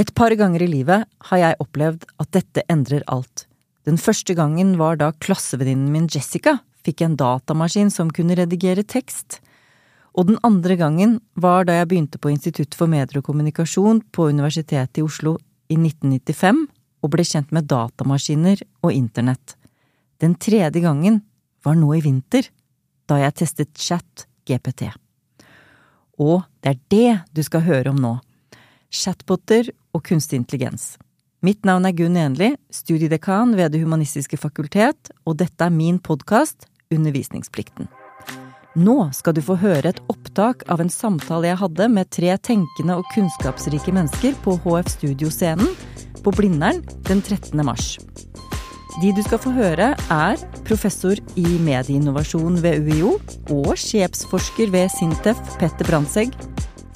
Et par ganger i livet har jeg opplevd at dette endrer alt. Den første gangen var da klassevenninnen min Jessica fikk en datamaskin som kunne redigere tekst. Og den andre gangen var da jeg begynte på Institutt for medier og kommunikasjon på Universitetet i Oslo i 1995 og ble kjent med datamaskiner og internett. Den tredje gangen var nå i vinter, da jeg testet chat GPT. Og det er det du skal høre om nå chatboter og kunstig intelligens. Mitt navn er Gunn Enli, studiedekan ved Det humanistiske fakultet, og dette er min podkast Undervisningsplikten. Nå skal du få høre et opptak av en samtale jeg hadde med tre tenkende og kunnskapsrike mennesker på HF Studioscenen på Blindern den 13. mars. De du skal få høre, er professor i medieinnovasjon ved UiO og sjefsforsker ved Sintef, Petter Brandtzæg,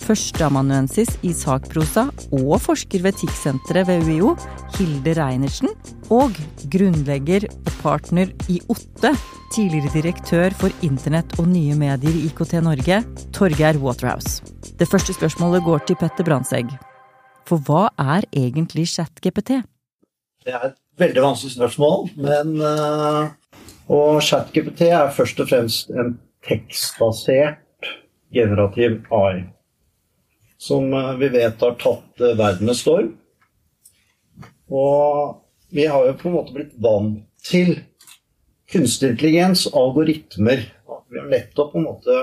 førsteamanuensis i sakprosa og forsker ved TIC-senteret ved UiO, Hilde Reinertsen, og grunnlegger og partner i OTTE, tidligere direktør for internett og nye medier i IKT Norge, Torgeir Waterhouse. Det første spørsmålet går til Petter Brandtzæg. For hva er egentlig ChatGPT? Det er et veldig vanskelig spørsmål, men uh, Og ChatGPT er først og fremst en tekstbasert generativ AI som eh, vi vet har tatt eh, verden med storm. Og vi har jo på en måte blitt vant til kunstig intelligens, algoritmer. Vi har nettopp på en måte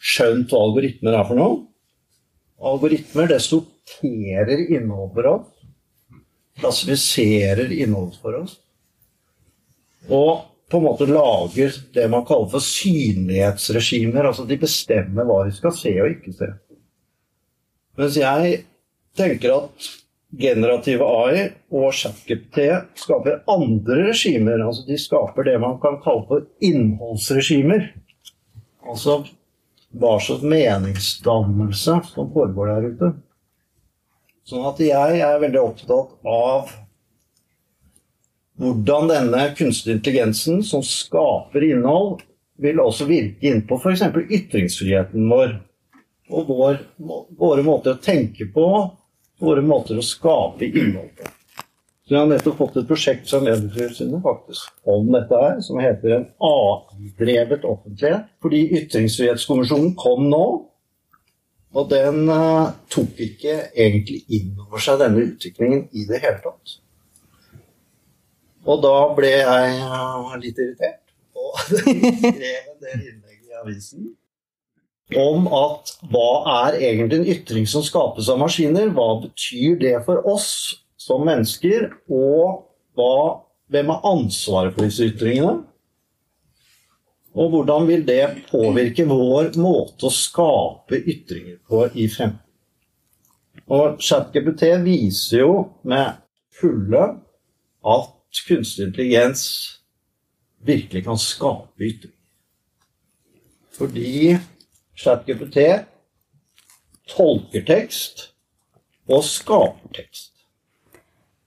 skjønt hva algoritmer er for noe. Algoritmer det sorterer innhold for oss. Klassifiserer innhold for oss. Og på en måte lager det man kaller for synlighetsregimer. Altså de bestemmer hva vi skal se og ikke se. Mens jeg tenker at generative AI og ChatGPT skaper andre regimer. Altså de skaper det man kan kalle for innholdsregimer. Altså hva slags meningsdannelse som foregår der ute. Sånn at jeg er veldig opptatt av hvordan denne kunstige intelligensen som skaper innhold, vil også virke inn på f.eks. ytringsfriheten vår og vår, våre måter å tenke på, våre måter å skape innhold på. Så jeg har nettopp fått et prosjekt fra Medietilsynet faktisk om dette her, som heter en AI-drevet offentlighet. Fordi Ytringsfrihetskommisjonen kom nå, og den uh, tok ikke egentlig inn over seg denne utviklingen i det hele tatt. Og da ble jeg uh, litt irritert og skrev en del innlegg i avisen om at hva er egentlig en ytring som skapes av maskiner? Hva betyr det for oss som mennesker? Og hva, hvem har ansvaret for disse ytringene? Og hvordan vil det påvirke vår måte å skape ytringer på i fremtiden? Og ChatGPT viser jo med fulle at kunstig intelligens virkelig kan skape ytringer. Fordi ChatGPT tolker tekst og skaper tekst.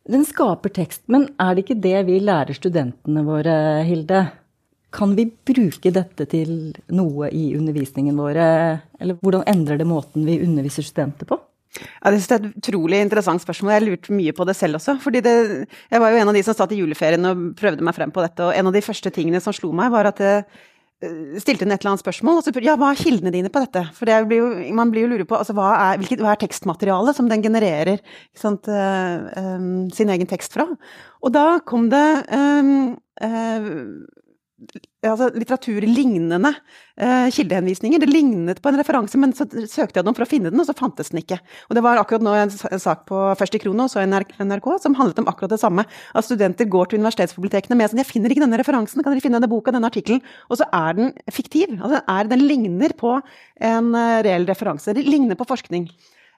Den skaper tekst, men er det ikke det vi lærer studentene våre, Hilde? Kan vi bruke dette til noe i undervisningen våre, eller hvordan endrer det måten vi underviser studenter på? Ja, det er et utrolig interessant spørsmål. Jeg har lurt mye på det selv også. fordi det, Jeg var jo en av de som satt i juleferien og prøvde meg frem på dette. Og en av de første tingene som slo meg, var at det, Eh, stilte hun et eller annet spørsmål, og så ja, hva er kildene dine på dette? For det blir jo, man blir jo lurer på altså, hva, er, hvilket, hva er tekstmaterialet som den genererer sant, uh, um, sin egen tekst fra? Og da kom det uh, altså, litteraturlignende eh, kildehenvisninger. Det lignet på en referanse, men så søkte jeg dem for å finne den, og så fantes den ikke. Og det var akkurat nå en, en sak på Først i Krono og så NRK som handlet om akkurat det samme. At studenter går til universitetsbibliotekene med sånn 'Jeg finner ikke denne referansen, kan dere finne denne boka, denne artikkelen?' Og så er den fiktiv. Altså, er, den ligner på en uh, reell referanse. Det ligner på forskning.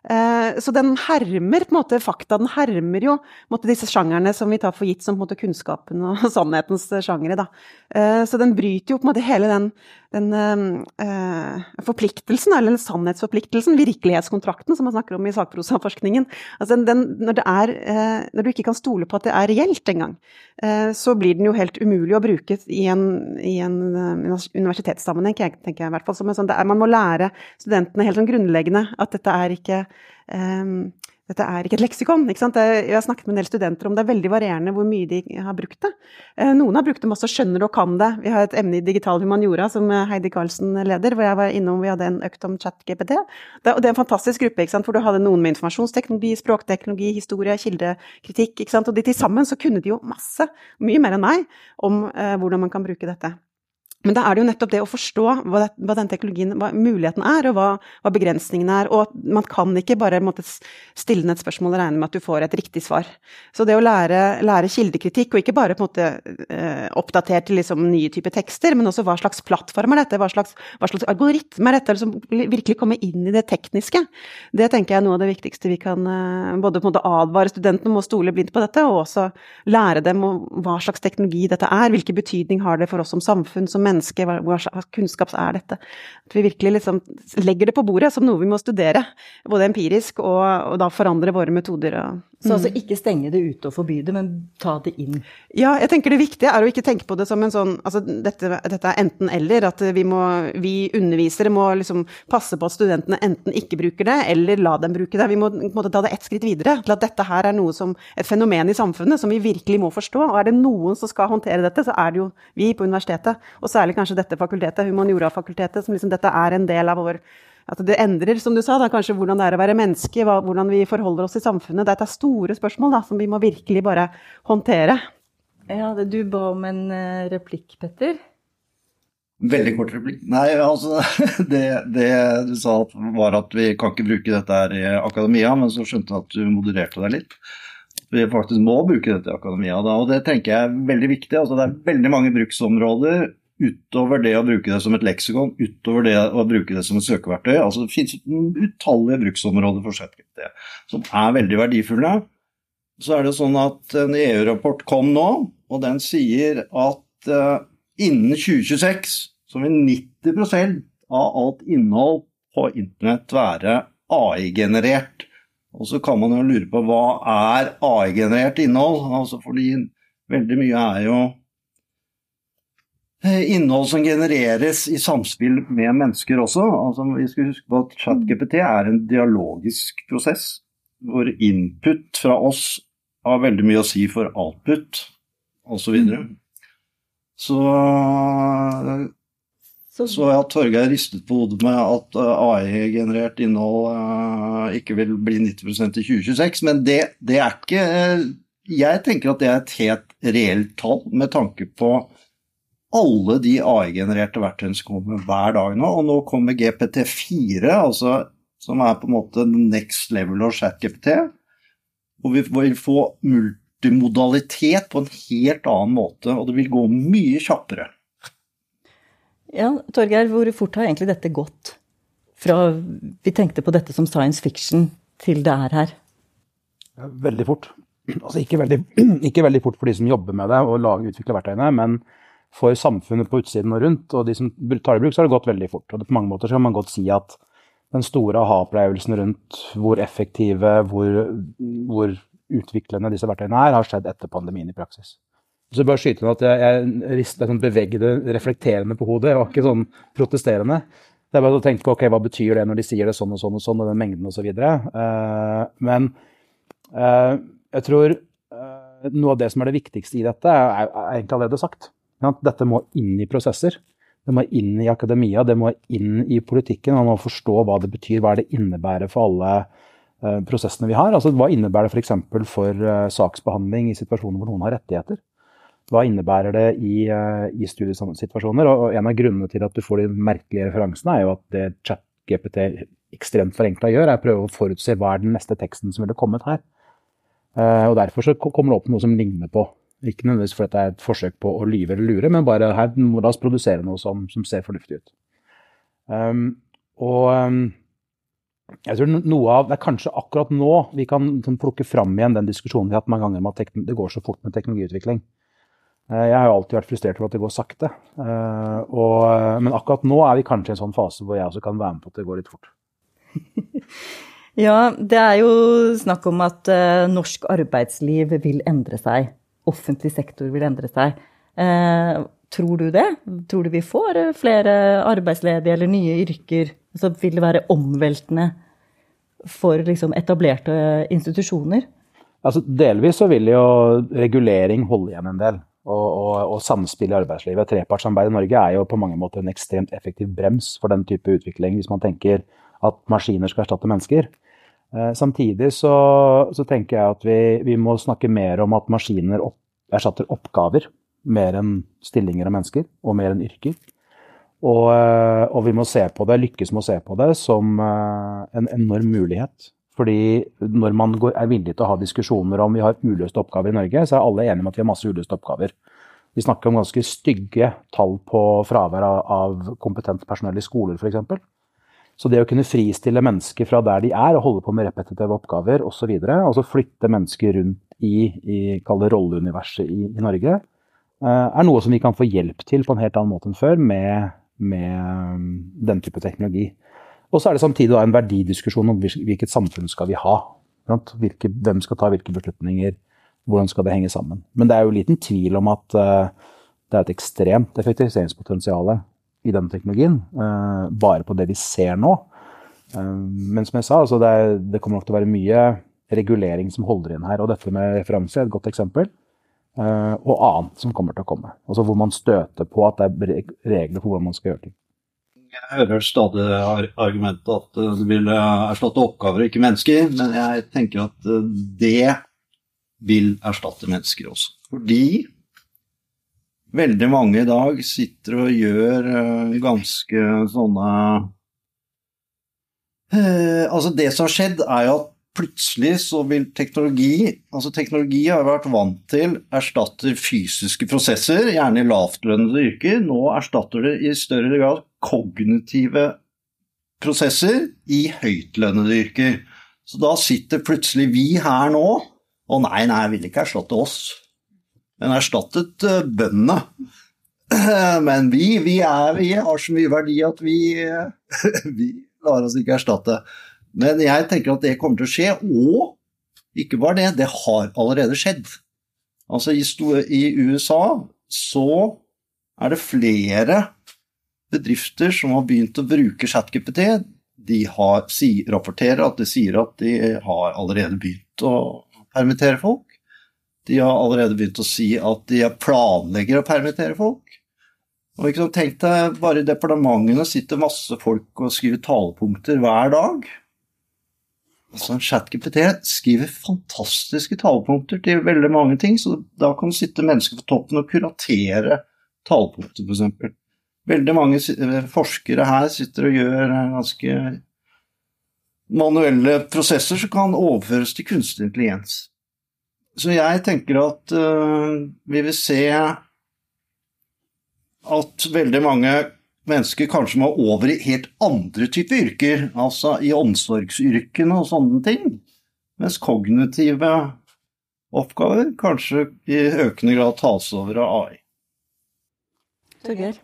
Eh, så den hermer på en måte fakta. Den hermer jo måte, disse sjangerne som vi tar for gitt som på en måte, kunnskapen og sannhetens sjangere. Eh, så den bryter jo på en måte hele den, den eh, forpliktelsen, eller sannhetsforpliktelsen, virkelighetskontrakten, som man snakker om i sakprosaforskningen. Altså, den, når, er, uh, når, du ikke kan stole på at det er reelt engang, eh, så blir den jo helt umulig å bruke i en, i en universitetssammenheng, tenker jeg i hvert fall. Sånn, er, man må lære studentene helt sånn grunnleggende at dette er ikke um, dette er ikke et leksikon. ikke? Jeg har snakket med en del studenter om det er veldig varierende hvor mye de har brukt det. Eh, noen har brukt det masse og skjønner og kan det. Vi har et emne i digital humaniora som Heidi Karlsen leder, hvor jeg var innom, vi hadde en økt om chat-GPT. Det, det, er en fantastisk gruppe, hvor du hadde noen med informasjonsteknologi, språkteknologi, historie, kildekritikk. Og de til sammen så kunne de jo masse, mye mer enn meg, om eh, hvordan man kan bruke dette. Men da er det jo nettopp det å forstå hva, det, hva den teknologien, hva muligheten er, og hva, hva begrensningene er. Og man kan ikke bare måtte, stille ned et spørsmål og regne med at du får et riktig svar. Så det å lære, lære kildekritikk, og ikke bare på en måte eh, oppdatert til liksom nye typer tekster, men også hva slags plattform er dette, hva slags, hva slags algoritme er dette, som virkelig kommer inn i det tekniske, det tenker jeg er noe av det viktigste vi kan eh, både på en måte advare studentene om å stole blindt på dette, og også lære dem hva slags teknologi dette er, hvilken betydning har det for oss som samfunn, som mennesker, menneske, hva, hva kunnskap er dette? At vi virkelig liksom legger det på bordet som noe vi må studere, både empirisk og, og da forandre våre metoder. Og, så altså mm. ikke stenge det ute og forby det, men ta det inn? Ja, jeg tenker det viktige er å ikke tenke på det som en sånn Altså dette, dette er enten-eller, at vi må Vi undervisere må liksom passe på at studentene enten ikke bruker det, eller la dem bruke det. Vi må måte ta det ett skritt videre, til at dette her er noe som et fenomen i samfunnet som vi virkelig må forstå. Og er det noen som skal håndtere dette, så er det jo vi på universitetet. Og særlig kanskje dette fakultetet, humaniorafakultetet, som liksom dette er en del av vår at det endrer, som du sa, da, kanskje hvordan det er å være menneske, hva, hvordan vi forholder oss i samfunnet. Dette er store spørsmål da, som vi må virkelig bare håndtere. Ja, Du ba om en uh, replikk, Petter? Veldig kort replikk. Nei, altså det, det, du sa var at vi kan ikke bruke dette her i akademia, men så skjønte jeg at du modererte deg litt. Vi faktisk må bruke dette i akademia, da, og det tenker jeg er veldig viktig. Altså, det er veldig mange bruksområder utover det å bruke det som et leksikon, utover det å bruke det som et søkeverktøy. altså Det finnes utallige bruksområder for ChatGPT som er veldig verdifulle. Så er det sånn at en EU-rapport kom nå, og den sier at uh, innen 2026 så vil 90% av alt innhold på internett være AI-generert. Og så kan man jo lure på hva er AI-generert innhold? Altså fordi veldig mye er jo innhold som genereres i samspill med mennesker også. Altså, vi skal huske på at ChatGPT er en dialogisk prosess, hvor input fra oss har veldig mye å si for output osv. Så, mm. så så, så at Torgeir ristet på hodet med at eh, AI-generert innhold uh, ikke vil bli 90% i 2026, men det, det, er ikke Jeg tenker at det er et helt reelt tall med tanke på alle de AI-genererte verktøyene som kommer hver dag nå. Og nå kommer GPT4, altså, som er på en måte next level of chat-GPT. Og vi vil få multimodalitet på en helt annen måte, og det vil gå mye kjappere. Ja, Torgeir, hvor fort har egentlig dette gått? Fra vi tenkte på dette som science fiction, til det er her? Veldig fort. Altså ikke veldig, ikke veldig fort for de som jobber med det og lager, utvikler verktøyene, men for samfunnet på utsiden og rundt, og de som tar i bruk, så har det gått veldig fort. Og det, på mange måter så kan man godt si at den store aha-opplevelsen rundt hvor effektive, hvor, hvor, utviklende disse verktøyene er, har skjedd etter pandemien i praksis. Så bare skyte inn at jeg, jeg ristet sånn bevegde, reflekterende på hodet. Jeg var ikke sånn protesterende. Det er bare å tenke på ok, hva betyr det når de sier det sånn og sånn og sånn, og den mengden osv. Uh, men uh, jeg tror uh, noe av det som er det viktigste i dette, er, er egentlig allerede sagt. Dette må inn i prosesser. Det må inn i akademia, det må inn i politikken. Man må forstå hva det betyr, hva det innebærer for alle uh, prosessene vi har. Altså, hva innebærer det f.eks. for, for uh, saksbehandling i situasjoner hvor noen har rettigheter? Hva innebærer det i, uh, i studiesituasjoner? Og, en av grunnene til at du får de merkelige referansene, er jo at det ChatGPT ekstremt forenkla gjør, er å prøve å forutse hva er den neste teksten som ville kommet her. og Derfor så kommer det opp noe som ligner på ikke nødvendigvis fordi det er et forsøk på å lyve eller lure, men bare her la oss produsere noe som, som ser fornuftig ut. Um, og um, jeg tror noe av, Det er kanskje akkurat nå vi kan plukke fram igjen den diskusjonen vi har hatt mange ganger om at det går så fort med teknologiutvikling. Uh, jeg har jo alltid vært frustrert over at det går sakte. Uh, og, uh, men akkurat nå er vi kanskje i en sånn fase hvor jeg også kan være med på at det går litt fort. ja, det er jo snakk om at norsk arbeidsliv vil endre seg offentlig sektor vil endre seg. Eh, tror du det? Tror du vi får flere arbeidsledige eller nye yrker? Så vil det være omveltende for liksom etablerte institusjoner? Altså, delvis så vil jo regulering holde igjen en del. Og, og, og samspill i arbeidslivet. Trepartssamarbeid i Norge er jo på mange måter en ekstremt effektiv brems for den type utvikling, hvis man tenker at maskiner skal erstatte mennesker. Eh, samtidig så, så, tenker jeg at vi, vi, må snakke mer om at maskiner opp, erstatter oppgaver mer enn stillinger av mennesker, og mer enn yrker. Og, eh, og, vi må se på det, lykkes med å se på det som eh, en enorm mulighet. Fordi når man går, er villig til å ha diskusjoner om vi har uløste oppgaver i Norge, så er alle enige om at vi har masse uløste oppgaver. Vi snakker om ganske stygge tall på fravær av, av kompetent personell i skoler f.eks. Så det å kunne fristille mennesker fra der de er, og holde på med repetitive oppgaver osv., og, så og så flytte mennesker rundt i, i rolleuniverset i, i Norge, uh, er noe som vi kan få hjelp til på en helt annen måte enn før med, med um, den type teknologi. Og så er det samtidig en verdidiskusjon om hvilket samfunn skal vi ha. Hvilke, hvem skal ta hvilke beslutninger, hvordan skal det henge sammen. Men det er jo liten tvil om at uh, det er et ekstremt effektiviseringspotensial i denne teknologien, uh, bare på det vi ser nå. Uh, men som jeg sa, altså det, er, det, kommer nok til å være mye regulering som holder inn her. Og dette med referanse er et godt eksempel. Uh, og annet som kommer til å komme. Altså hvor man støter på at det er regler for hvordan man skal gjøre ting. Jeg hører stadig argumentet at det vil erstatte oppgaver, ikke mennesker. Men jeg tenker at det vil erstatte mennesker også. Fordi veldig mange i dag sitter og gjør uh, ganske sånne uh, Altså, det som har skjedd, er jo at plutselig så vil teknologi Altså, teknologi har vært vant til erstatter fysiske prosesser, gjerne i lavtlønnede yrker. Nå erstatter det i større grad kognitive prosesser i høytlønnede yrker. Så da sitter plutselig vi her nå og nei, nei, jeg vil ikke erstatte oss. Den erstattet uh, bøndene. Men vi, vi, er, vi, har så mye verdi at vi, vi lar oss ikke erstatte. Men jeg tenker at det kommer til å skje, og ikke bare det, det har allerede skjedd. Altså i, i USA så er det flere bedrifter som har begynt å bruke ChatGPT. De har, si, rapporterer at de sier at de har allerede begynt å permittere folk. De har allerede begynt å si at de planlegger å permittere folk. Og ikke sånn, Tenk deg, bare i departementene sitter masse folk og skriver talepunkter hver dag. Altså, ChatGPT skriver fantastiske talepunkter til veldig mange ting, så da kan det sitte mennesker på toppen og kuratere talepunkter, f.eks. Veldig mange eh, forskere her sitter og gjør eh, ganske manuelle prosesser som kan overføres til kunstig intelligens. Så jeg tenker at uh, vi vil se at veldig mange mennesker kanskje må over i helt andre typer yrker, altså i omsorgsyrkene og sånne ting. Mens kognitive oppgaver kanskje i økende grad tas over av AI.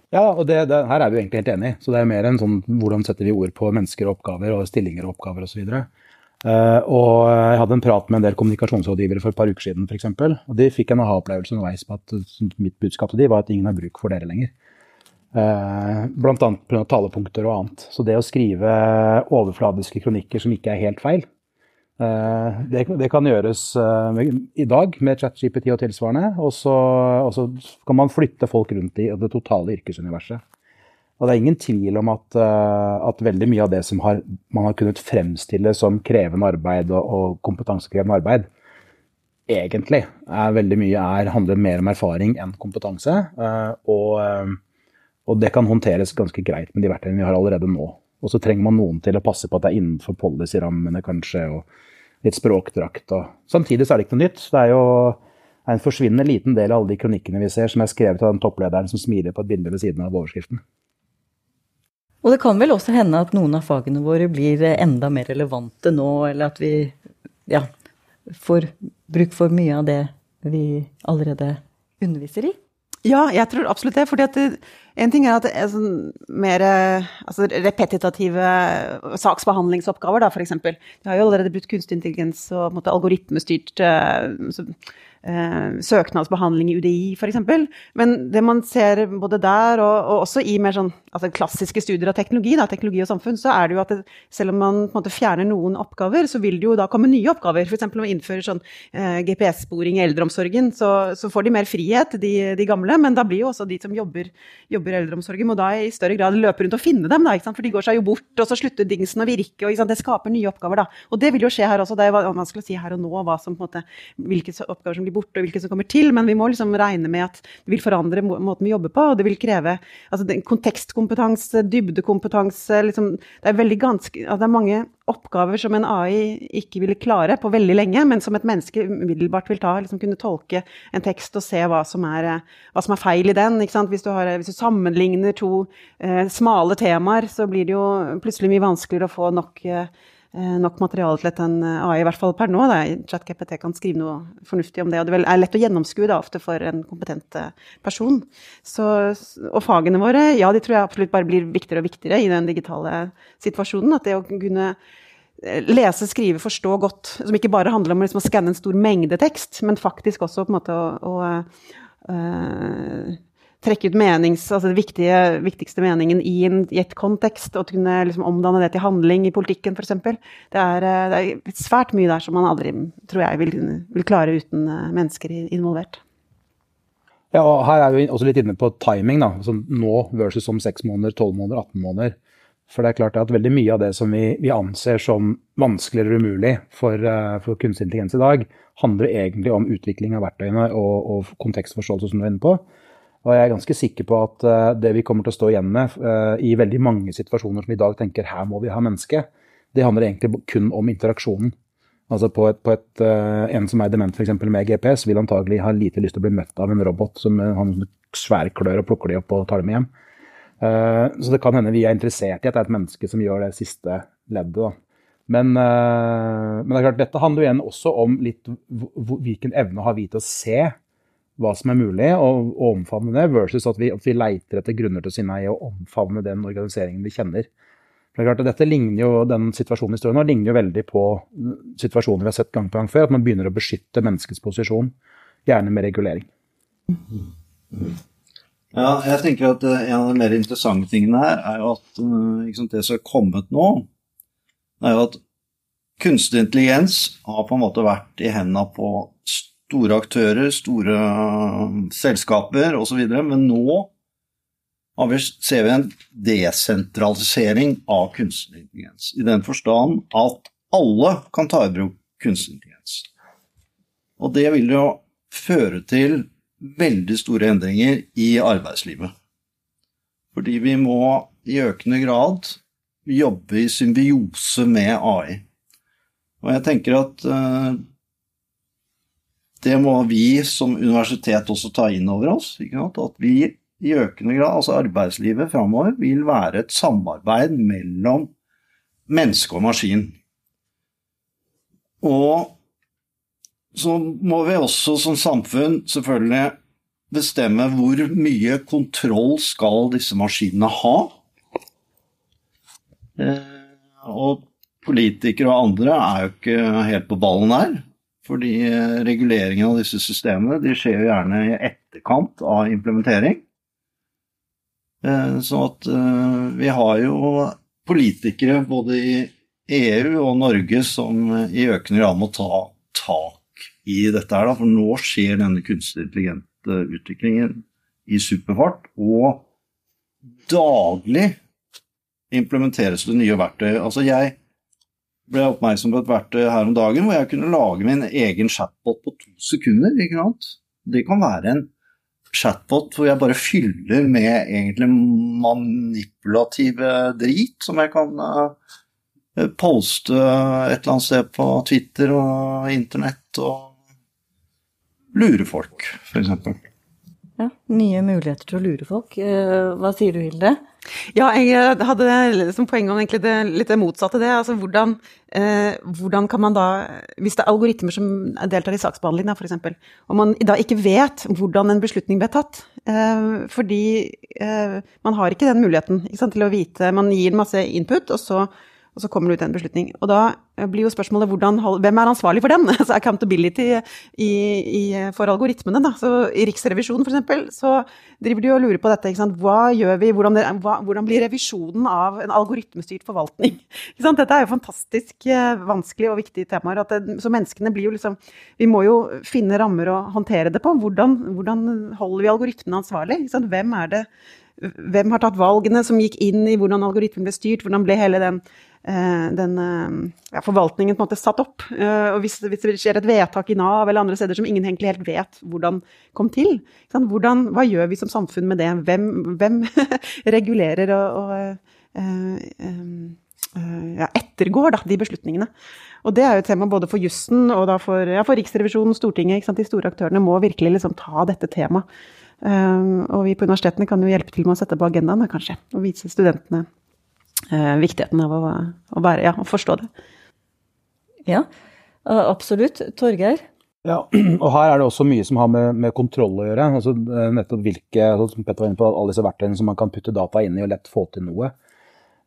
Ja, og det, det, her er vi egentlig helt enige. Så det er mer enn sånn hvordan setter vi ord på mennesker og oppgaver og stillinger og oppgaver osv. Uh, og jeg hadde en prat med en del kommunikasjonsrådgivere for et par uker siden f.eks. Og de fikk en aha-opplevelse underveis på at mitt budskap til de var at ingen har bruk for dere lenger. Uh, annet pga. talepunkter og annet. Så det å skrive overfladiske kronikker som ikke er helt feil, uh, det, det, kan gjøres i dag med ChatGPT og tilsvarende. Og så kan man flytte folk rundt i det totale yrkesuniverset. Og det er ingen tvil om at, uh, at veldig mye av det som har, man har kunnet fremstille som krevende arbeid og, og kompetansekrevende arbeid, egentlig er veldig mye er, handler mer om erfaring enn kompetanse. Uh, og, uh, og, det kan håndteres ganske greit med de verktøyene vi har allerede nå. Og så trenger man noen til å passe på at det er innenfor policy-rammene, kanskje, og litt språkdrakt. Og. Samtidig så er det ikke noe nytt. Det er jo en forsvinnende liten del av alle de kronikkene vi ser som er skrevet av den topplederen som smiler på et bilde ved siden av overskriften. Og det kan vel også hende at noen av fagene våre blir enda mer relevante nå, eller at vi ja, får bruk for mye av det vi allerede underviser i? Ja, jeg tror absolutt det. fordi at det, En ting er at det er sånn mer altså repetitative saksbehandlingsoppgaver, da, f.eks. Vi har jo allerede brukt kunstig intelligens og algoritmestyrt uh, eh, søknadsbehandling i UDI f.eks. Men det man ser både der og, og også i mer sånn, altså klassiske studier av teknologi, da, teknologi og samfunn, så er det jo at det, selv om man måte fjerner noen oppgaver, så vil det jo da komme nye oppgaver. F.eks. om man innfører sånn eh, GPS-sporing i eldreomsorgen, så, så, får de mer frihet, de, de, gamle. Men da blir jo også de som jobber, jobber i eldreomsorgen, må da i større grad løpe rundt og finne dem, da, for de går seg jo bort, og så slutter dingsen å virke. og Det skaper nye oppgaver, da. Og det vil jo skje her også. Det er vanskelig å si her og nå hva som, på en måte, hvilke oppgaver som blir borte, og hvilke som kommer til. Men vi må liksom regne med at det vil forandre måten vi jobber på. Og det vil kreve altså, kontekstkompetanse, dybdekompetanse liksom, Det er ganske altså, Det er mange oppgaver som en AI ikke ville klare på veldig lenge, men som et menneske umiddelbart vil ta. Liksom kunne tolke en tekst og se hva som er, hva som er feil i den. Hvis du, har, hvis, du sammenligner to eh, smale temaer, så blir det jo plutselig mye vanskeligere å få nok eh, Eh, nok materiale til at en eh, AI, i hvert fall per nå, da, ChatGPT kan skrive noe fornuftig om det. Og det er lett å gjennomskue da, ofte for en kompetent eh, person. Så, og fagene våre, ja, de tror jeg absolutt bare blir viktigere og viktigere i den digitale situasjonen. At det å kunne lese, skrive, forstå godt, som ikke bare handler om liksom, å skanne en stor mengde tekst, men faktisk også på en måte å, å uh, trekke ut menings, altså den viktige, viktigste meningen i, en, i et kontekst, og kunne liksom omdanne det til handling i politikken, f.eks. Det, eh, det er svært mye der som man aldri, tror jeg, vil, vil klare uten eh, mennesker involvert. Ja, og Her er vi også litt inne på timing. da, altså Nå versus om 6 måneder, 12 måneder, 18 måneder. For det er klart at veldig mye av det som vi, vi anser som vanskelig eller umulig for, uh, for kunstig intelligens i dag, handler egentlig om utvikling av verktøyene og, og kontekstforståelse, som du er inne på. Og jeg er ganske sikker på at uh, det vi kommer til å stå igjen med uh, i veldig mange situasjoner som vi i dag tenker her må vi ha menneske, det handler egentlig kun om interaksjonen. Altså på, et, på et, uh, En som er dement f.eks. med GPS, vil antagelig ha lite lyst til å bli møtt av en robot som har svære klør og plukker de opp og tar dem hjem. så det kan hende vi er interessert i at det er et menneske som gjør det siste leddet. Men, men, det er klart, dette handler jo igjen også om litt hvilken evne har vi til å se hva som er mulig, og, og omfavne det, versus at vi, at vi, leiter etter grunner til å si nei og omfavne den organiseringen vi kjenner. For det er klart at dette ligner jo, Den situasjonen i historien nå ligner jo veldig på situasjoner vi har sett gang på gang før. At man begynner å beskytte menneskets posisjon, gjerne med regulering. Ja, jeg tenker at En av de mer interessante tingene her er jo at sant, det som er kommet nå, er jo at kunstig intelligens har på en måte vært i hendene på store aktører, store um, selskaper osv. Men nå ser vi en desentralisering av kunstig intelligens. I den forstand at alle kan ta i bruk kunstig intelligens. Og det vil jo føre til veldig store endringer i arbeidslivet. Fordi vi må i økende grad jobbe i symbiose med AI. Og jeg tenker at uh, det må vi som universitet også ta inn over oss. At vi i økende grad, altså arbeidslivet framover, vil være et samarbeid mellom menneske og maskin. Og så må vi også som samfunn selvfølgelig bestemme hvor mye kontroll skal disse maskinene ha. Eh, og politikere og andre er jo ikke helt på ballen her. Fordi eh, reguleringen av disse systemene de skjer jo gjerne i etterkant av implementering. Eh, så at eh, vi har jo politikere både i EU og Norge som i økende grad må ta tak i dette her. For nå skjer denne kunstig intelligente utviklingen i superfart. Og daglig implementeres det nye verktøy. Altså jeg ble jeg oppmerksom på et verktøy her om dagen hvor jeg kunne lage min egen chatbot på to sekunder. ikke sant? Det kan være en chatbot hvor jeg bare fyller med egentlig manipulative drit som jeg kan uh, poste et eller annet sted på Twitter og internett og lure folk, f.eks. Ja, nye muligheter til å lure folk. Eh, hva sier du, Hilde? Ja, jeg eh, hadde som poeng om egentlig det, litt motsatte det. Altså hvordan, eh, hvordan, kan man da Hvis det er algoritmer som deltar i saksbehandling, da, f.eks., og man da ikke vet hvordan en beslutning ble tatt, eh, fordi eh, man har ikke den muligheten ikke sant, til å vite Man gir masse input, og så og så kommer det ut en beslutning. Og da eh, blir jo spørsmålet hvordan, hvem er ansvarlig for den? Altså accountability i, i, for algoritmene. Da. Så I Riksrevisjonen f.eks. så driver de og lurer på dette. Hva gjør vi? Hvordan, det, hva, hvordan, blir revisjonen av en algoritmestyrt forvaltning? Dette er jo fantastisk eh, vanskelig og viktige temaer. Det, så menneskene blir jo liksom Vi må jo finne rammer å håndtere det på. Hvordan, hvordan holder vi algoritmene ansvarlig? Hvem er det hvem har tatt valgene som gikk inn i hvordan algoritmen ble styrt? Hvordan ble hele den den eh, ja, forvaltningen på en måte satt opp. Eh, og hvis, hvis, det skjer et vedtak i Nav eller andre steder som ingen egentlig helt vet hvordan kom til, hvordan, hva gjør vi som samfunn med det? Hvem, hvem regulerer og, og ja, ettergår da, de beslutningene? Og det er jo et tema både for jussen og for, ja, for Riksrevisjonen, Stortinget. De store aktørene må virkelig liksom ta dette temaet. Um, og vi på universitetene kan jo hjelpe til med å sette på agendaen, kanskje, og vise studentene eh, viktigheten av å, å, være, ja, å forstå det. Ja, absolutt. Torgeir? Ja, og her er det også mye som har med, med kontroll å gjøre. altså eh, nettopp hvilke, altså, som Petter var inne på, Alle disse verktøyene som man kan putte data inn i og lett få til noe.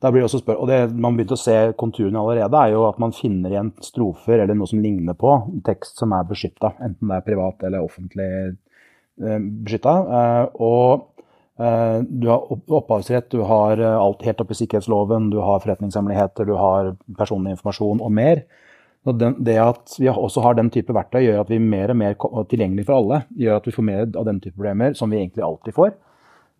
Da blir det også spør og det Man begynte å se konturene allerede, er jo at man finner igjen strofer eller noe som ligner på tekst som er beskytta, enten det er privat eller offentlig eh, beskytta. Eh, og Eh, du har opphavsrett, du har eh, alt helt opp i sikkerhetsloven, du har forretningshemmeligheter, du har personlig informasjon og mer. Og det at vi også har den type verktøy, gjør at vi er mer og mer tilgjengelig for alle. gjør at vi får mer av den type problemer som vi egentlig alltid får.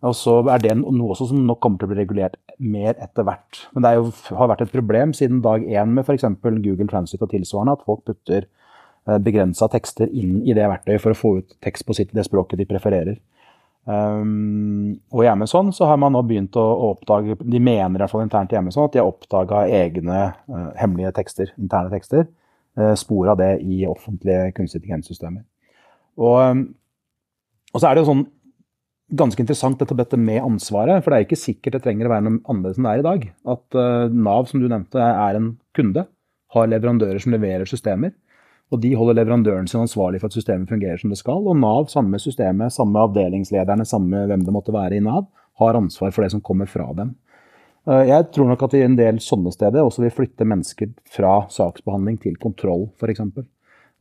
Og så er det noe som nok kommer til å bli regulert mer etter hvert. Men det jo, har vært et problem siden dag én med f.eks. Google Transit og tilsvarende, at folk putter eh, begrensa tekster inn i det verktøyet for å få ut tekst på sitt, det språket de prefererer. Um, og i Amazon så har man nå begynt å, oppdage De mener i hvert fall internt i Amazon at de har oppdaga egne uh, hemmelige tekster, interne tekster. Uh, spor av det i offentlige kunstig intelligenssystemer. Og, um, og, så er det jo sånn ganske interessant dette, dette, med ansvaret. For det er ikke sikkert det trenger å være noe annerledes enn det er i dag. At uh, Nav, som du nevnte, er en kunde. Har leverandører som leverer systemer. Og de holder leverandøren sin ansvarlig for at systemet fungerer som det skal. Og Nav, samme systemet, samme avdelingslederne, samme hvem det måtte være i Nav, har ansvar for det som kommer fra dem. Eh, jeg tror nok at i en del sånne steder også vil flytte mennesker fra saksbehandling til kontroll, f.eks.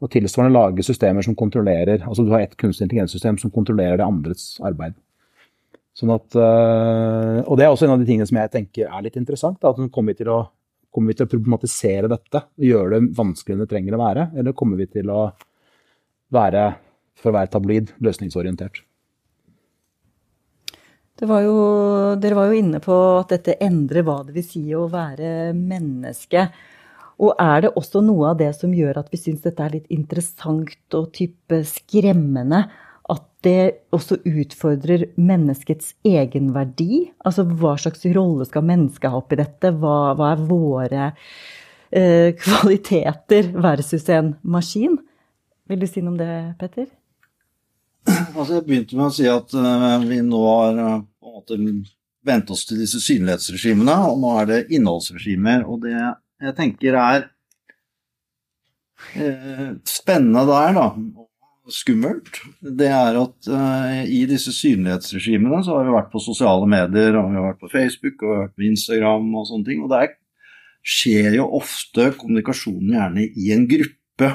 Og tilsvarende lage systemer som kontrollerer Altså du har ett kunstig intelligenssystem som kontrollerer det andres arbeid. Sånn at, eh, og det er også en av de tingene som jeg tenker er litt interessant. at nå kommer til å Kommer vi til å problematisere dette og gjøre det vanskeligere enn det trenger å være? Eller kommer vi til å være, for å være tabloid, løsningsorientert? Var jo, dere var jo inne på at dette endrer hva det vil si å være menneske. Og er det også noe av det som gjør at vi syns dette er litt interessant og type skremmende? Det også utfordrer menneskets egenverdi. Altså hva slags rolle skal mennesket ha oppi dette? Hva, hva er våre eh, kvaliteter versus en maskin? Vil du si noe om det, Petter? Altså, jeg begynte med å si at uh, vi nå har uh, på en måte vent oss til disse synlighetsregimene, og nå er det innholdsregimer. Og det jeg tenker er uh, spennende der, da, skummelt, det er at uh, i disse synlighetsregimene så har vi vært på sosiale medier, og vi har vært på Facebook og vært på Instagram og sånne ting. Og der skjer jo ofte kommunikasjonen gjerne i en gruppe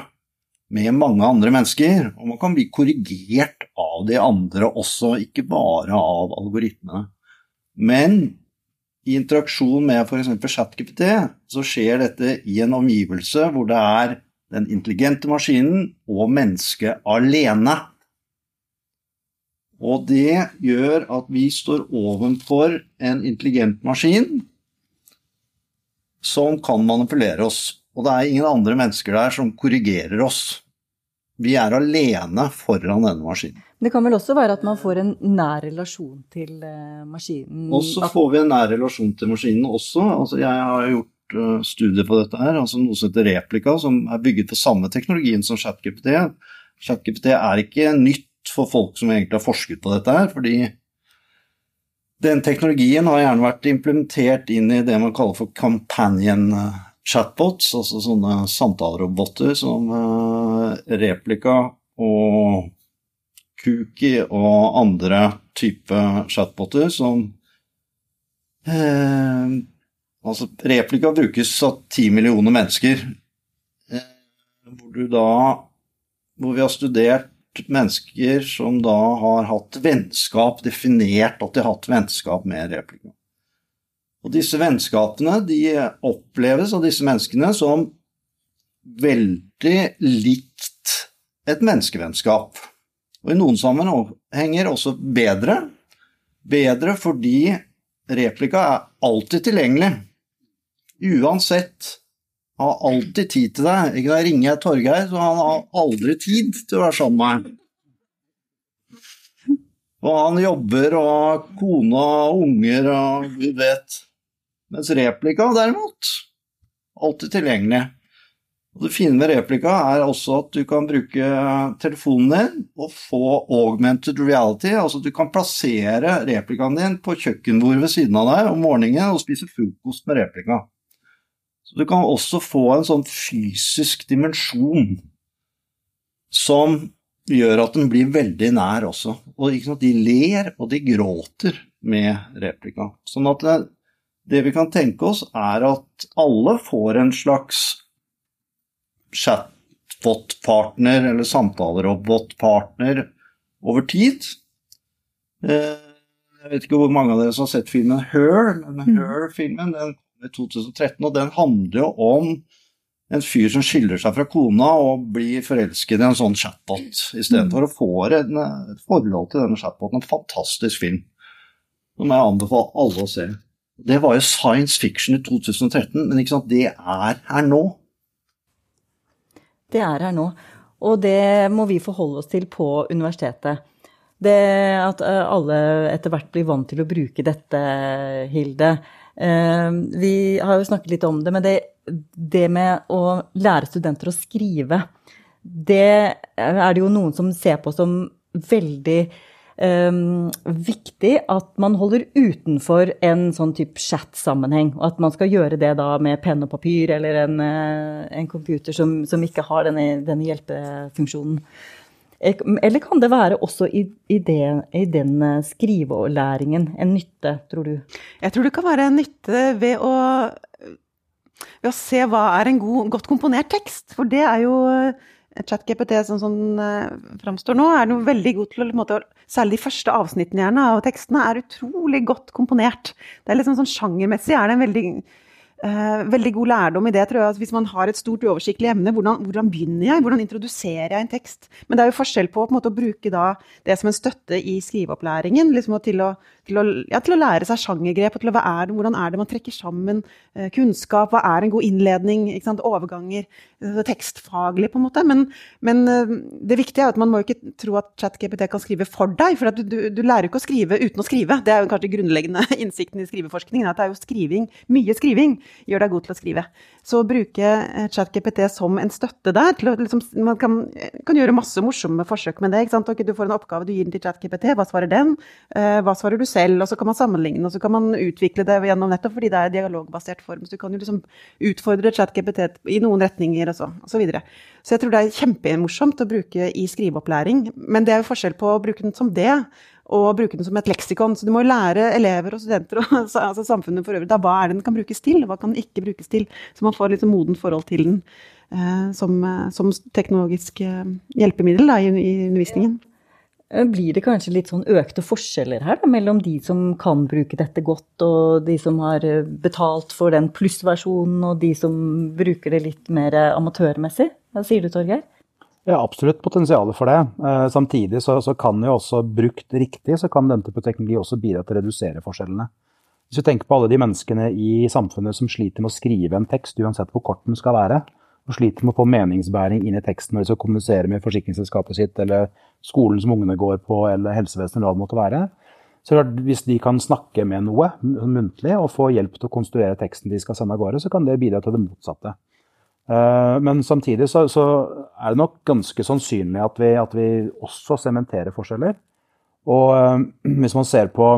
med mange andre mennesker. Og man kan bli korrigert av de andre også, ikke bare av algoritmene. Men i interaksjon med f.eks. ChatGPT så skjer dette i en omgivelse hvor det er den intelligente maskinen og mennesket alene. Og det gjør at vi står ovenfor en intelligent maskin som kan manipulere oss. Og det er ingen andre mennesker der som korrigerer oss. Vi er alene foran denne maskinen. Det kan vel også være at man får en nær relasjon til eh, maskinen? Og så får vi en nær relasjon til maskinen også. Altså, jeg har gjort Eh, studier på dette her, altså noe som heter Replika, som er bygget på samme teknologien som ChatGPT. ChatGPT er ikke nytt for folk som egentlig har forsket på dette her, fordi den teknologien har gjerne vært implementert inn i det man kaller for companion chatbots, altså sånne samtaleroboter som Replika og Cookie og andre type chatboter som eh, Altså, replika brukes av ti millioner mennesker. Eh, hvor du da Hvor vi har studert mennesker som da har hatt vennskap, definert at de har hatt vennskap med replika. Og disse vennskapene de oppleves av disse menneskene som veldig likt et menneskevennskap. Og i noen sammenhenger også bedre. Bedre fordi replika er alltid tilgjengelig. Uansett. Han Har alltid tid til deg. Da ringer jeg Torgeir, så han har aldri tid til å være sammen med meg. Og han jobber og har kone og unger og gud vet. Mens replika derimot, alltid tilgjengelig. Og det fine med replika er også at du kan bruke telefonen din og få augmented reality. Altså du kan plassere replikaen din på kjøkkenbordet ved siden av deg om morgenen og spise frokost med replika. Så du kan også få en sånn fysisk dimensjon som gjør at den blir veldig nær også. Og de ler og de gråter med replika. Sånn at det, det vi kan tenke oss, er at alle får en slags chatbot-partner eller samtalerobot-partner over tid. Eh, jeg vet ikke hvor mange av dere som har sett filmen Her, men mm. Her-filmen den i 2013, og den handler jo om en fyr som skiller seg fra kona og blir forelsket i en sånn chatbot, istedenfor å få et forhold til denne chatboten. En fantastisk film som jeg anbefaler alle å se. Det var jo science fiction i 2013, men ikke sant, det er her nå. Det er her nå. Og det må vi forholde oss til på universitetet. Det at eh, alle etter hvert blir vant til å bruke dette, Hilde. Eh, vi har jo snakket litt om det, men det, det med å lære studenter å skrive, det er det jo noen som ser på som veldig um, viktig at man holder utenfor en sånn type chat-sammenheng. Og at man skal gjøre det da med penn og papir eller en, uh, en computer som, som, ikke har denne, denne, hjelpefunksjonen. Eller kan det være også i, i, det, i den eh, skrivelæringen en nytte, tror du? Jeg tror det kan være en nytte ved å, ved å se hva er en god, godt komponert tekst. For det er jo ChatGPT sånn som sånn, uh, framstår nå, er noe veldig god til å måte, Særlig de første avsnittene gjerne av tekstene er utrolig godt komponert. Det er liksom sånn Sjangermessig er det en veldig Uh, veldig god lærdom i det, tror jeg. Hvis man har et stort uoversiktlig emne, hvordan, hvordan, begynner jeg? Hvordan introduserer jeg en tekst? Men det er jo forskjell på, på måte, å bruke det som en støtte i skriveopplæringen. Liksom, til, å, til, å, ja, til, å, lære seg sjangergrep. og til å, er det, Hvordan er det man trekker sammen uh, kunnskap? Hva er en god innledning? Overganger. Uh, tekstfaglig, på en måte. Men, men det viktige er at man må ikke tro at ChatGPT kan skrive for deg. For du, du, du, lærer ikke å skrive uten å skrive. Det er jo kanskje grunnleggende innsikten i skriveforskningen. At det er jo skriving, mye skriving gjør deg god til å skrive. Så bruke eh, ChatGPT som en støtte der å, liksom, Man kan, kan, gjøre masse morsomme forsøk med det. ikke sant? Okay, du får en oppgave, du gir den til ChatGPT, hva svarer den? Hva svarer du selv? Og så kan man sammenligne, og så kan man utvikle det gjennom nettopp fordi det er dialogbasert form. Så du kan jo liksom utfordre ChatGPT i noen retninger og så, og så videre. Så jeg tror det er kjempemorsomt å bruke i skriveopplæring. Men det er jo forskjell på å bruke den som det og bruke den som et leksikon. Så du må lære elever og studenter og altså samfunnet for øvrig da, hva er det den kan brukes til, hva kan den ikke brukes til. Så man får litt sånn modent forhold til den eh, som, eh, som, teknologisk eh, hjelpemiddel da, i, i, undervisningen. Eh, blir det kanskje litt sånn økte forskjeller her da, mellom de som kan bruke dette godt, og de som har betalt for den plussversjonen, og de som bruker det litt mer amatørmessig? Hva sier du, Torgeir? Ja, absolutt potensial for det. Eh, samtidig så, så, kan jo også brukt riktig, så kan denne type teknologi også bidra til å redusere forskjellene. Hvis vi tenker på alle de menneskene i samfunnet som sliter med å skrive en tekst, uansett hvor kort den skal være, og sliter med å få meningsbæring inn i teksten når de skal kommunisere med forsikringsselskapet sitt, eller skolen som ungene går på, eller helsevesenet, eller hva det måtte være, så klart, hvis de kan snakke med noe muntlig og få hjelp til å konstruere teksten de skal sende av gårde, så kan det bidra til det motsatte. Eh, men samtidig så, så, er det nok ganske sannsynlig at vi, at vi også sementerer forskjeller. Og eh, hvis man ser på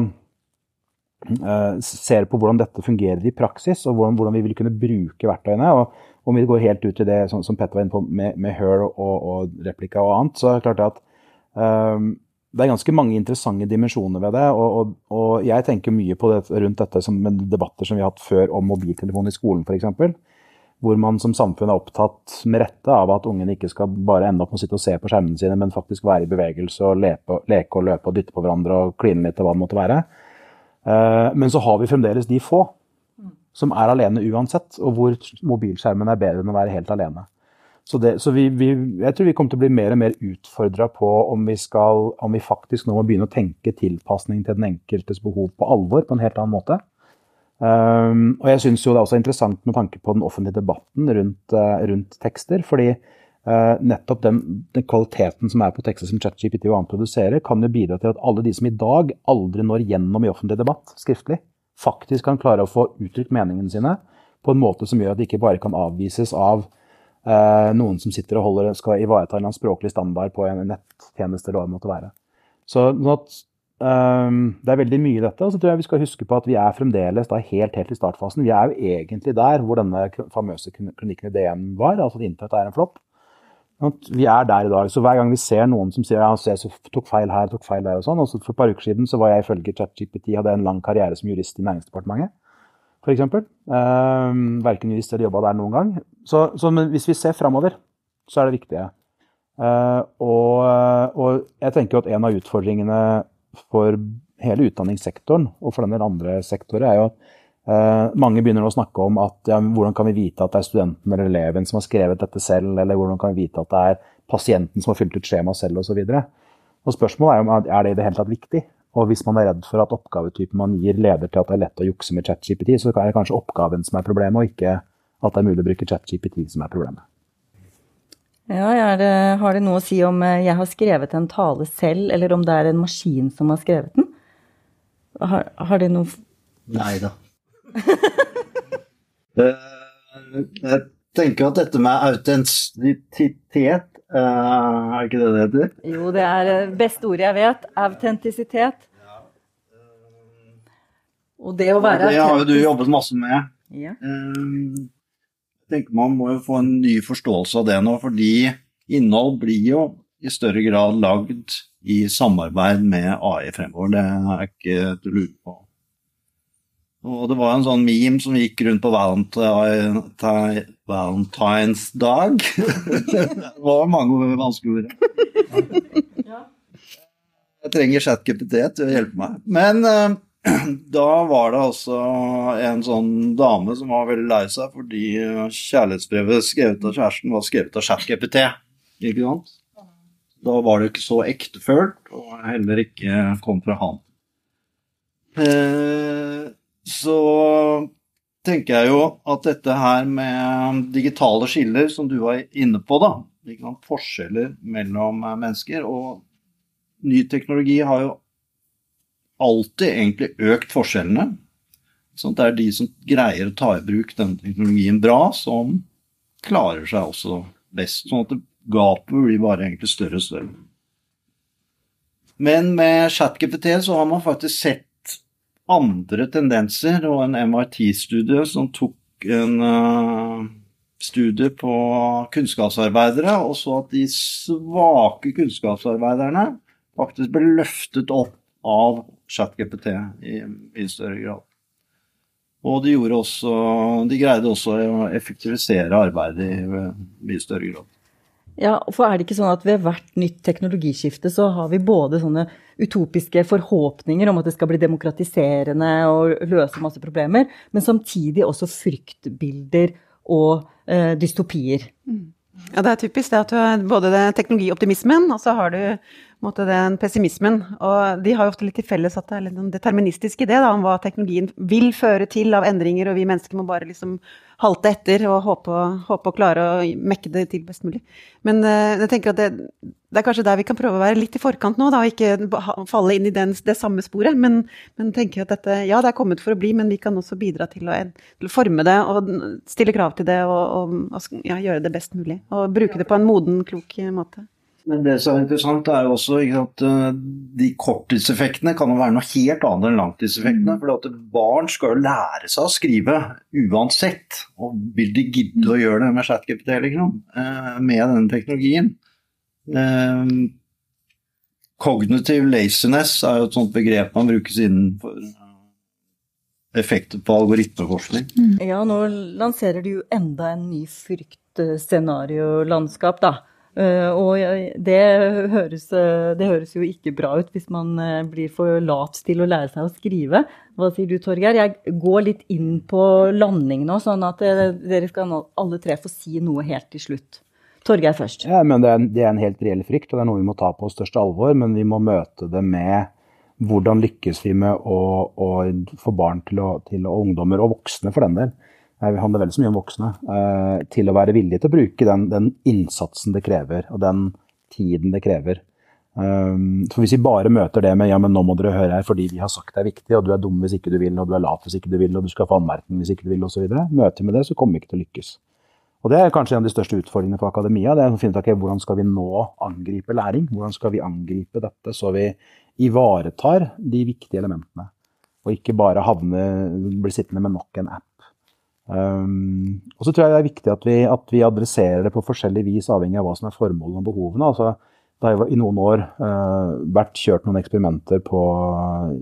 uh, ser på hvordan dette fungerer i praksis, og hvordan, hvordan vi vil kunne bruke verktøyene. og om vi går helt ut i det som, Petter var inne på med, med Her og, og, replika og annet, så er det klart at det er ganske mange interessante dimensjoner ved det. Og, og, og jeg tenker mye på det, rundt dette som debatter som vi har hatt før om mobiltelefon i skolen f.eks hvor man som samfunn er opptatt med rette av at ungene ikke skal bare ende opp med å sitte og se på skjermene sine, men faktisk være i bevegelse og leke, leke og løpe og dytte på hverandre og kline litt og hva det måtte være. Eh, men så har vi fremdeles de få som er alene uansett, og hvor mobilskjermen er bedre enn å være helt alene. Så, det, så vi, vi, jeg tror vi kommer til å bli mer og mer utfordra på om vi, skal, om vi faktisk nå må begynne å tenke tilpasning til den enkeltes behov på alvor på en helt annen måte. Um, og jeg syns jo det er også interessant med tanke på den offentlige debatten rundt, uh, rundt tekster. fordi uh, nettopp den, den, kvaliteten som er på tekster som ChatGPT og annet produserer, kan jo bidra til at alle de som i dag aldri når gjennom i offentlig debatt skriftlig, faktisk kan klare å få uttrykt meningene sine på en måte som gjør at de ikke bare kan avvises av noen som sitter og holder, skal ivareta en språklig standard på en nettjeneste det måtte være. Så sånn at Um, det er veldig mye i dette. Og så tror jeg vi skal huske på at vi er fremdeles da helt, helt i startfasen. Vi er jo egentlig der hvor denne famøse kronikken i DN var, altså at internett er en flopp. Vi er der i dag. Så hver gang vi ser noen som sier ja, jeg tok feil her, tok feil der og sånn. Og for et par uker siden så var jeg ifølge ChatGPT hadde en lang karriere som jurist i Næringsdepartementet. F.eks. Um, verken jurist eller jobba der noen gang. Så, så hvis vi ser framover, så er det viktige. Uh, og, og jeg tenker at en av utfordringene for hele utdanningssektoren og for denne andre sektorer, er jo at uh, mange begynner å snakke om at ja, hvordan kan vi vite at det er studenten eller eleven som har skrevet dette selv, eller hvordan kan vi vite at det er pasienten som har fylt ut skjemaet selv osv. Spørsmålet er om er det i det hele tatt viktig. Og hvis man er redd for at oppgavetypen man gir leder til at det er lett å jukse med ChatGPT, så er det kanskje oppgaven som er problemet, og ikke at det er mulig å bruke ChatGPT som er problemet. Ja, det, Har det noe å si om eh, jeg har skrevet en tale selv, eller om det er en maskin som har skrevet den? Har, har det noe Nei da. Eh, jeg tenker at dette med autentisitet Er ikke det det heter? Jo, det er det beste ordet jeg vet. Autentisitet. Og det å være Det har jo du jobbet masse med. Ja tenker man må jo få en ny forståelse av det nå, fordi innhold blir jo i større grad lagd i samarbeid med AI fremover. Det er ikke til å lure på. Og det var en sånn meme som gikk rundt på valentine, Valentines dag. det var mange vanskelige ord. Jeg trenger ChatGPT til å hjelpe meg. Men eh, da var det altså en sånn dame som var veldig lei seg fordi kjærlighetsbrevet skrevet av kjæresten var skrevet av ChatGPT. Ikke sant? Da var det ikke så ektefølt, og heller ikke kom fra han. Eh, så tenker jeg jo at dette her med digitale skiller, som du var inne på, da Forskjeller mellom mennesker. Og ny teknologi har jo alltid egentlig økt forskjellene. Sånn det er de som greier å ta i bruk den teknologien bra, som klarer seg også best. Sånn at gapet blir bare egentlig større og større. Men med ChatGPT så har man faktisk sett andre tendenser, og en MIT-studie som tok en uh, studie på kunnskapsarbeidere, og så at de svake kunnskapsarbeiderne faktisk ble løftet opp av ChatGPT i, i større grad. Og de, også, de, greide også å effektivisere arbeidet i mye større grad. Ja, for er det ikke sånn at ved hvert nytt teknologiskifte så har vi både sånne utopiske forhåpninger om at det skal bli demokratiserende og løse masse problemer, men samtidig også fryktbilder og eh, dystopier. Mm. Ja, det er typisk det at du har både teknologioptimismen, og så har du måte, den pessimismen. Og de har jo ofte litt til felles at det er en deterministisk idé da, om hva teknologien vil føre til av endringer, og vi mennesker må bare liksom halte etter og håpe, håpe å klare å mekke det til best mulig. Men uh, jeg tenker at det, det, er kanskje der vi kan prøve å være litt i forkant nå, da, og ikke falle inn i den, det samme sporet. Men, men tenker at dette, ja, det er kommet for å bli, men vi kan også bidra til å, til å forme det og stille krav til det og, og, og ja, gjøre det best mulig. Og bruke det på en moden, klok måte. Men det som er interessant, er jo også at eh, de korttidseffektene kan jo være noe helt annet enn langtidseffektene. For at barn skal jo lære seg å skrive uansett. Og vil de gidde å gjøre det med ChatGPT, liksom? Eh, med denne teknologien? Eh, cognitive laziness er jo et sånt begrep man brukes innenfor effekter på algoritmeforskning. Ja, nå lanserer du jo enda en ny fryktscenariolandskap, da. Uh, og det høres, eh, det høres, jo ikke bra ut hvis man uh, blir for lat til å lære seg å skrive. Hva sier du, Torgeir? Jeg går litt inn på landing nå, sånn at dere skal alle tre få si noe helt til slutt. Torgeir først. Ja, men det er, det er, en helt reell frykt, og det er noe vi må ta på største alvor. Men vi må møte det med hvordan lykkes vi med å, å få barn til å, til, og ungdommer, og voksne for den del, det handler veldig mye om voksne, eh, til å være villige til å bruke den, den, innsatsen det krever, og den tiden det krever. Um, for Hvis vi bare møter det med ja, men nå må dere høre her fordi vi har sagt det er viktig, og du er dum hvis ikke du vil, og du er lat hvis ikke du vil, og du skal få anmerkning hvis ikke du vil, osv. Møter med det, så kommer vi ikke til å lykkes. Og Det er kanskje en av de største utfordringene for akademia. det er å finne ut okay, Hvordan skal vi nå angripe læring? Hvordan skal vi angripe dette så vi ivaretar de viktige elementene? Og ikke bare havne, bli sittende med nok en app Um, og så tror jeg det er viktig at vi, at vi, adresserer det på forskjellig vis, avhengig av hva som er formålet og behovene. Altså, det har jo i noen år uh, vært kjørt noen eksperimenter på,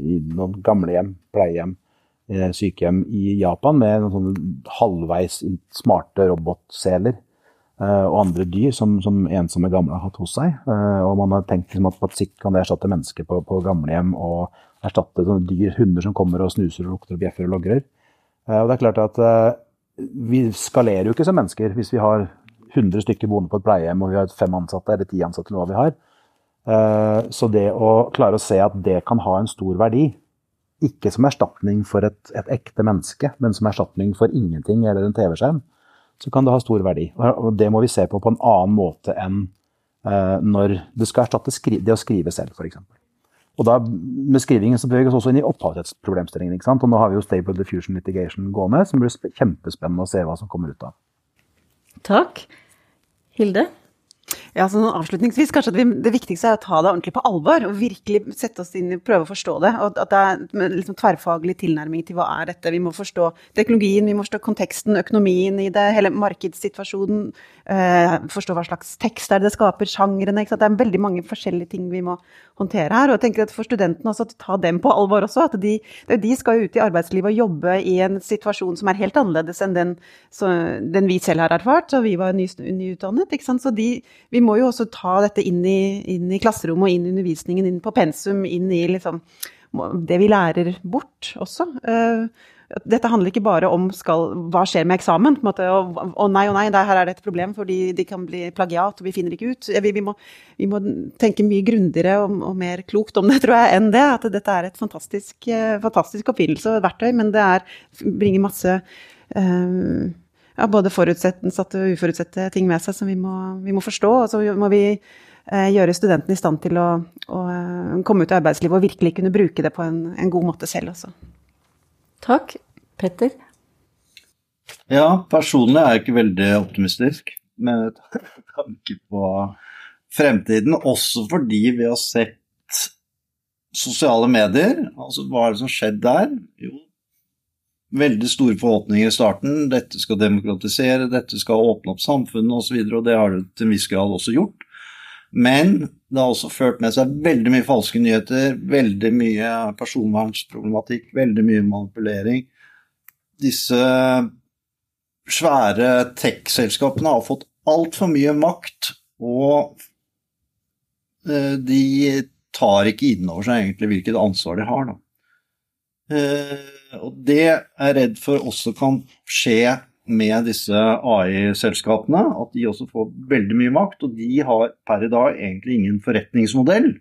i noen gamlehjem, pleiehjem, eh, sykehjem i Japan med noen sånne halvveis smarte robotseler uh, og andre dyr som, som, ensomme gamle har hatt hos seg. Uh, og man har tenkt liksom, at på sikt kan det erstatte mennesker på, på gamlehjem og erstatte sånne dyr, hunder som kommer og snuser og lukter og bjeffer og logrer. Eh, og det er klart at eh, Vi skalerer jo ikke som mennesker hvis vi har 100 stykker boende på et pleiehjem og vi har fem ansatte eller ti ansatte, eller hva vi har. Eh, så det å klare å se at det kan ha en stor verdi, ikke som erstatning for et, et ekte menneske, men som erstatning for ingenting eller en TV-skjerm, så kan det ha stor verdi. Og det må vi se på på en annen måte enn når det skal erstatte det å skrive selv, f.eks. Og da, med skrivingen så beveger vi oss også inn i opphavsrettsproblemstillingen. ikke sant? Og nå har vi jo Stable Diffusion Litigation gående, som blir kjempespennende å se hva som kommer ut av. Takk. Hilde? Ja, så avslutningsvis, kanskje vi, Det viktigste er å ta det ordentlig på alvor og virkelig sette oss inn i prøve å forstå det. og At det er liksom tverrfaglig tilnærming til hva er dette. Vi må forstå teknologien, vi må forstå konteksten, økonomien i det, hele markedssituasjonen. Eh, forstå hva slags tekst er det skaper, sjangrene. Det er veldig mange forskjellige ting vi må håndtere her. Og jeg tenker at For studentene også, ta dem på alvor også. at De, de skal ut i arbeidslivet og jobbe i en situasjon som er helt annerledes enn den, så, den vi selv har erfart. Så vi var nyutdannet. ikke sant? Så de, vi må jo også ta dette inn i, inn i klasserommet og inn i undervisningen, inn på pensum, inn i liksom, det vi lærer bort også. Uh, dette handler ikke bare om skal, hva skjer med eksamen. på en måte, og, og nei og nei, der, her er det et problem fordi de kan bli plagiat, og vi finner ikke ut. Vi, vi, må, vi må, tenke mye grundigere og, og, mer klokt om det, tror jeg, enn det. At dette er et fantastisk, eh, fantastisk oppfinnelse og verktøy, men det er, bringer masse um, ja, både forutsette og uforutsette ting med seg som vi må, vi må forstå. Og så må vi eh, gjøre studentene i stand til å, å uh, komme ut i arbeidslivet og virkelig kunne bruke det på en, en god måte selv også. Takk. Petter? Ja, personlig er jeg ikke veldig optimistisk med tanke på fremtiden. Også fordi vi har sett sosiale medier. Altså hva er det som skjedde der? Jo, veldig store forhåpninger i starten. Dette skal demokratisere, dette skal åpne opp samfunnet osv., og, så og det har det til en viss grad også gjort. Men det har også ført med seg veldig mye falske nyheter, veldig mye personvernsproblematikk, veldig mye manipulering. Disse svære tech-selskapene har fått altfor mye makt, og eh, de tar ikke inn over seg egentlig hvilket ansvar de har. Da. Eh, og det er jeg redd for også kan skje med disse AI-selskapene, at de også får veldig mye makt. Og de har per i dag egentlig ingen forretningsmodell.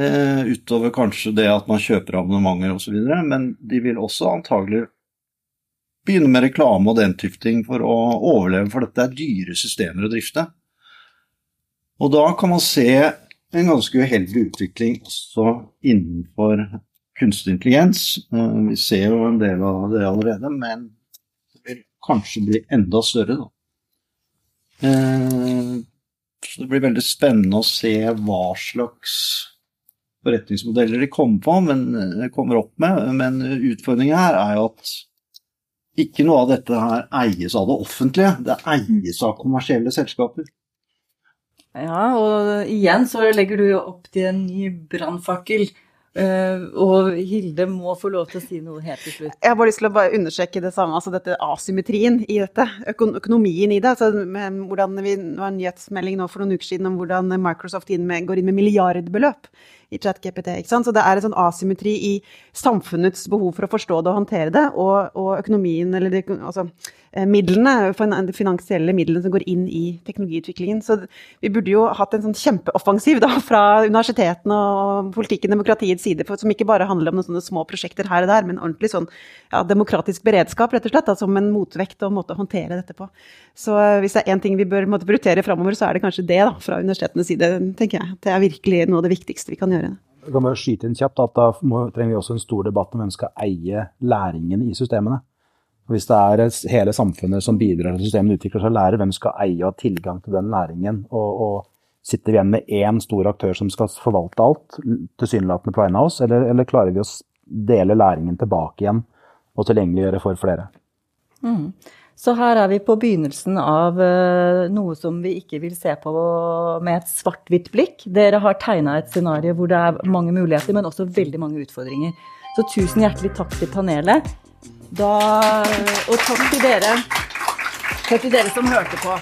Eh, utover kanskje det at man kjøper abonnementer osv. Men de vil også antagelig begynne med reklame og den type ting for å overleve, for dette er dyre systemer å drifte. Og da kan man se en ganske uheldig utvikling også innenfor kunstig intelligens. Eh, vi ser jo en del av det allerede, men det vil kanskje bli enda større. Da. Eh, Så det blir veldig spennende å se hva slags forretningsmodeller de kommer, på, men, eh, kommer opp med. Men utfordringen her er jo at ikke noe av dette her eies av det offentlige. Det eies av kommersielle selskaper. Ja, og igjen så legger du opp til en ny brannfakkel. Uh, og Hilde må få lov til å si noe helt til slutt. Jeg har bare lyst til å understreke det samme, altså dette asymmetrien i dette. Økon økonomien i det. Altså hvordan vi, det var en nyhetsmelding nå for noen uker siden om hvordan Microsoft inn med, går inn med milliardbeløp i ChatGPT. ikke sant? Så det er en sånn asymmetri i samfunnets behov for å forstå det og håndtere det, og, og økonomien, eller de, altså Eh, midlene, de finansielle midlene som går inn i teknologiutviklingen. Så vi burde jo hatt en sånn kjempeoffensiv da, fra universitetene og politikken, demokratiets side, som ikke bare handler om noen sånne små prosjekter her og der, men ordentlig sånn ja, demokratisk beredskap, rett og slett, da, som en motvekt og måte å håndtere dette på. Så eh, hvis det er én ting vi bør måtte, prioritere framover, så er det kanskje det da, fra universitetenes side, tenker jeg. Det er virkelig noe av det viktigste vi kan gjøre. Jeg kan bare skyte inn kjapt at Da må, trenger vi også en stor debatt om hvem skal eie læringen i systemene. Hvis det er hele samfunnet som bidrar til systemene utvikler seg, lærer hvem skal eie og ha tilgang til den læringen. Og, og sitter vi igjen med én stor aktør som skal forvalte alt, tilsynelatende på vegne av oss, eller, eller, klarer vi å dele læringen tilbake igjen og tilgjengeliggjøre for flere? Mm. Så her er vi på begynnelsen av uh, noe som vi ikke vil se på med et svart-hvitt blikk. Dere har tegna et scenario hvor det er mange muligheter, men også veldig mange utfordringer. Så tusen hjertelig takk til panelet. Da, og takk til dere. Takk til dere som hørte på.